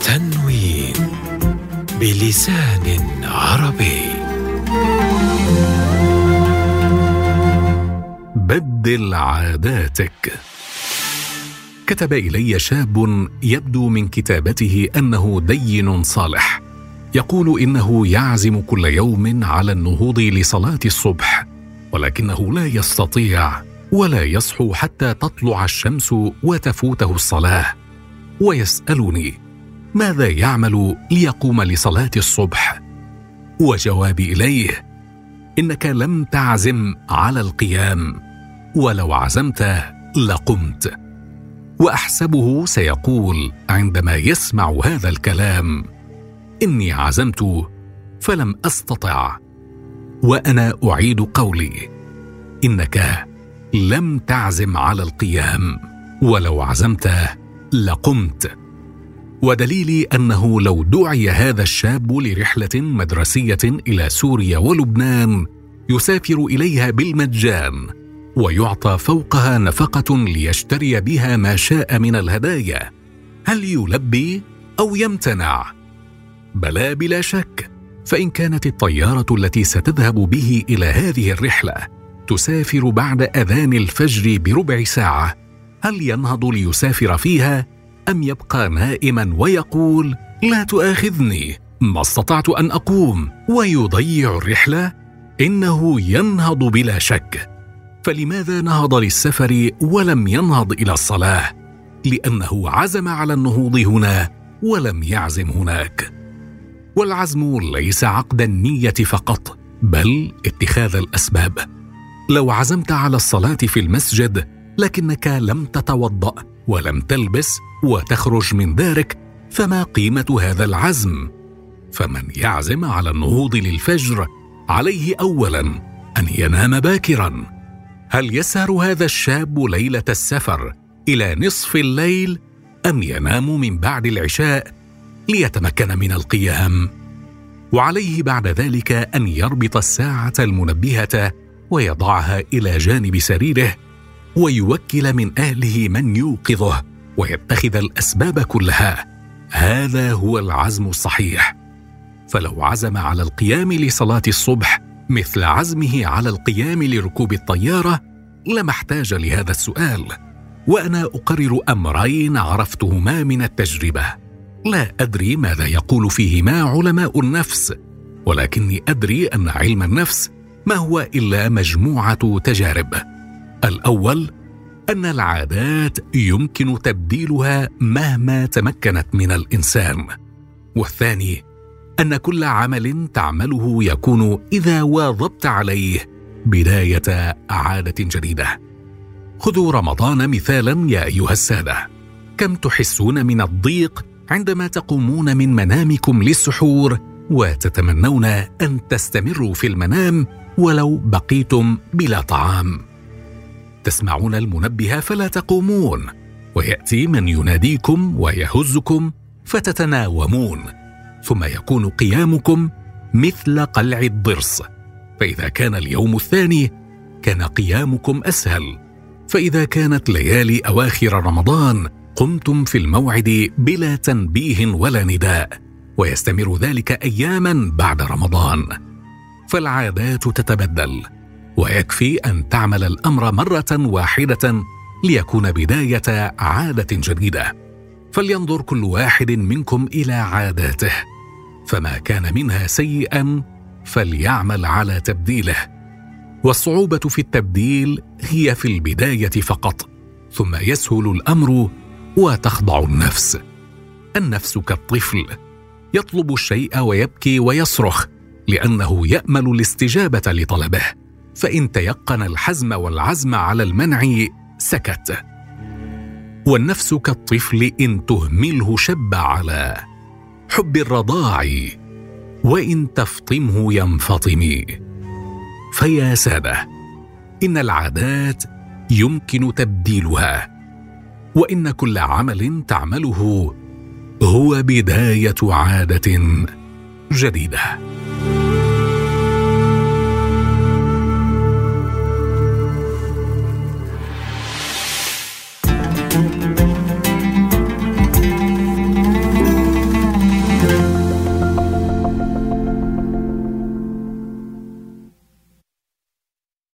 تنوين بلسان عربي. بدل عاداتك. كتب إلي شاب يبدو من كتابته أنه دين صالح. يقول إنه يعزم كل يوم على النهوض لصلاة الصبح ولكنه لا يستطيع ولا يصحو حتى تطلع الشمس وتفوته الصلاة. ويسألني ماذا يعمل ليقوم لصلاة الصبح؟ وجوابي إليه إنك لم تعزم على القيام ولو عزمت لقمت. وأحسبه سيقول عندما يسمع هذا الكلام إني عزمت فلم أستطع وأنا أعيد قولي إنك لم تعزم على القيام ولو عزمت لقمت. ودليلي أنه لو دعي هذا الشاب لرحلة مدرسية إلى سوريا ولبنان يسافر إليها بالمجان ويعطى فوقها نفقة ليشتري بها ما شاء من الهدايا. هل يلبي أو يمتنع؟ بلى بلا شك فإن كانت الطيارة التي ستذهب به إلى هذه الرحلة تسافر بعد أذان الفجر بربع ساعة. هل ينهض ليسافر فيها؟ أم يبقى نائما ويقول لا تؤاخذني ما استطعت أن أقوم ويضيع الرحلة؟ إنه ينهض بلا شك. فلماذا نهض للسفر ولم ينهض إلى الصلاة؟ لأنه عزم على النهوض هنا ولم يعزم هناك. والعزم ليس عقد النية فقط بل اتخاذ الأسباب. لو عزمت على الصلاة في المسجد لكنك لم تتوضأ ولم تلبس وتخرج من دارك فما قيمة هذا العزم؟ فمن يعزم على النهوض للفجر عليه اولا أن ينام باكرا. هل يسهر هذا الشاب ليلة السفر إلى نصف الليل أم ينام من بعد العشاء ليتمكن من القيام؟ وعليه بعد ذلك أن يربط الساعة المنبهة ويضعها إلى جانب سريره ويوكل من أهله من يوقظه ويتخذ الأسباب كلها. هذا هو العزم الصحيح. فلو عزم على القيام لصلاة الصبح مثل عزمه على القيام لركوب الطيارة لما احتاج لهذا السؤال. وأنا أقرر أمرين عرفتهما من التجربة. لا أدري ماذا يقول فيهما علماء النفس ولكني أدري أن علم النفس ما هو إلا مجموعة تجارب. الأول أن العادات يمكن تبديلها مهما تمكنت من الإنسان. والثاني أن كل عمل تعمله يكون إذا واظبت عليه بداية عادة جديدة. خذوا رمضان مثالا يا أيها السادة. كم تحسون من الضيق عندما تقومون من منامكم للسحور وتتمنون أن تستمروا في المنام ولو بقيتم بلا طعام. تسمعون المنبه فلا تقومون ويأتي من يناديكم ويهزكم فتتناومون ثم يكون قيامكم مثل قلع الضرس. فإذا كان اليوم الثاني كان قيامكم أسهل. فإذا كانت ليالي أواخر رمضان قمتم في الموعد بلا تنبيه ولا نداء. ويستمر ذلك أياما بعد رمضان. فالعادات تتبدل ويكفي أن تعمل الأمر مرة واحدة ليكون بداية عادة جديدة. فلينظر كل واحد منكم إلى عاداته فما كان منها سيئا فليعمل على تبديله. والصعوبة في التبديل هي في البداية فقط ثم يسهل الأمر وتخضع النفس. النفس كالطفل يطلب الشيء ويبكي ويصرخ لأنه يامل الاستجابة لطلبه. فإن تيقن الحزم والعزم على المنع سكت. والنفس كالطفل إن تهمله شب على حب الرضاع وإن تفطمه ينفطم. فيا ساده إن العادات يمكن تبديلها وإن كل عمل تعمله هو بداية عادة جديدة.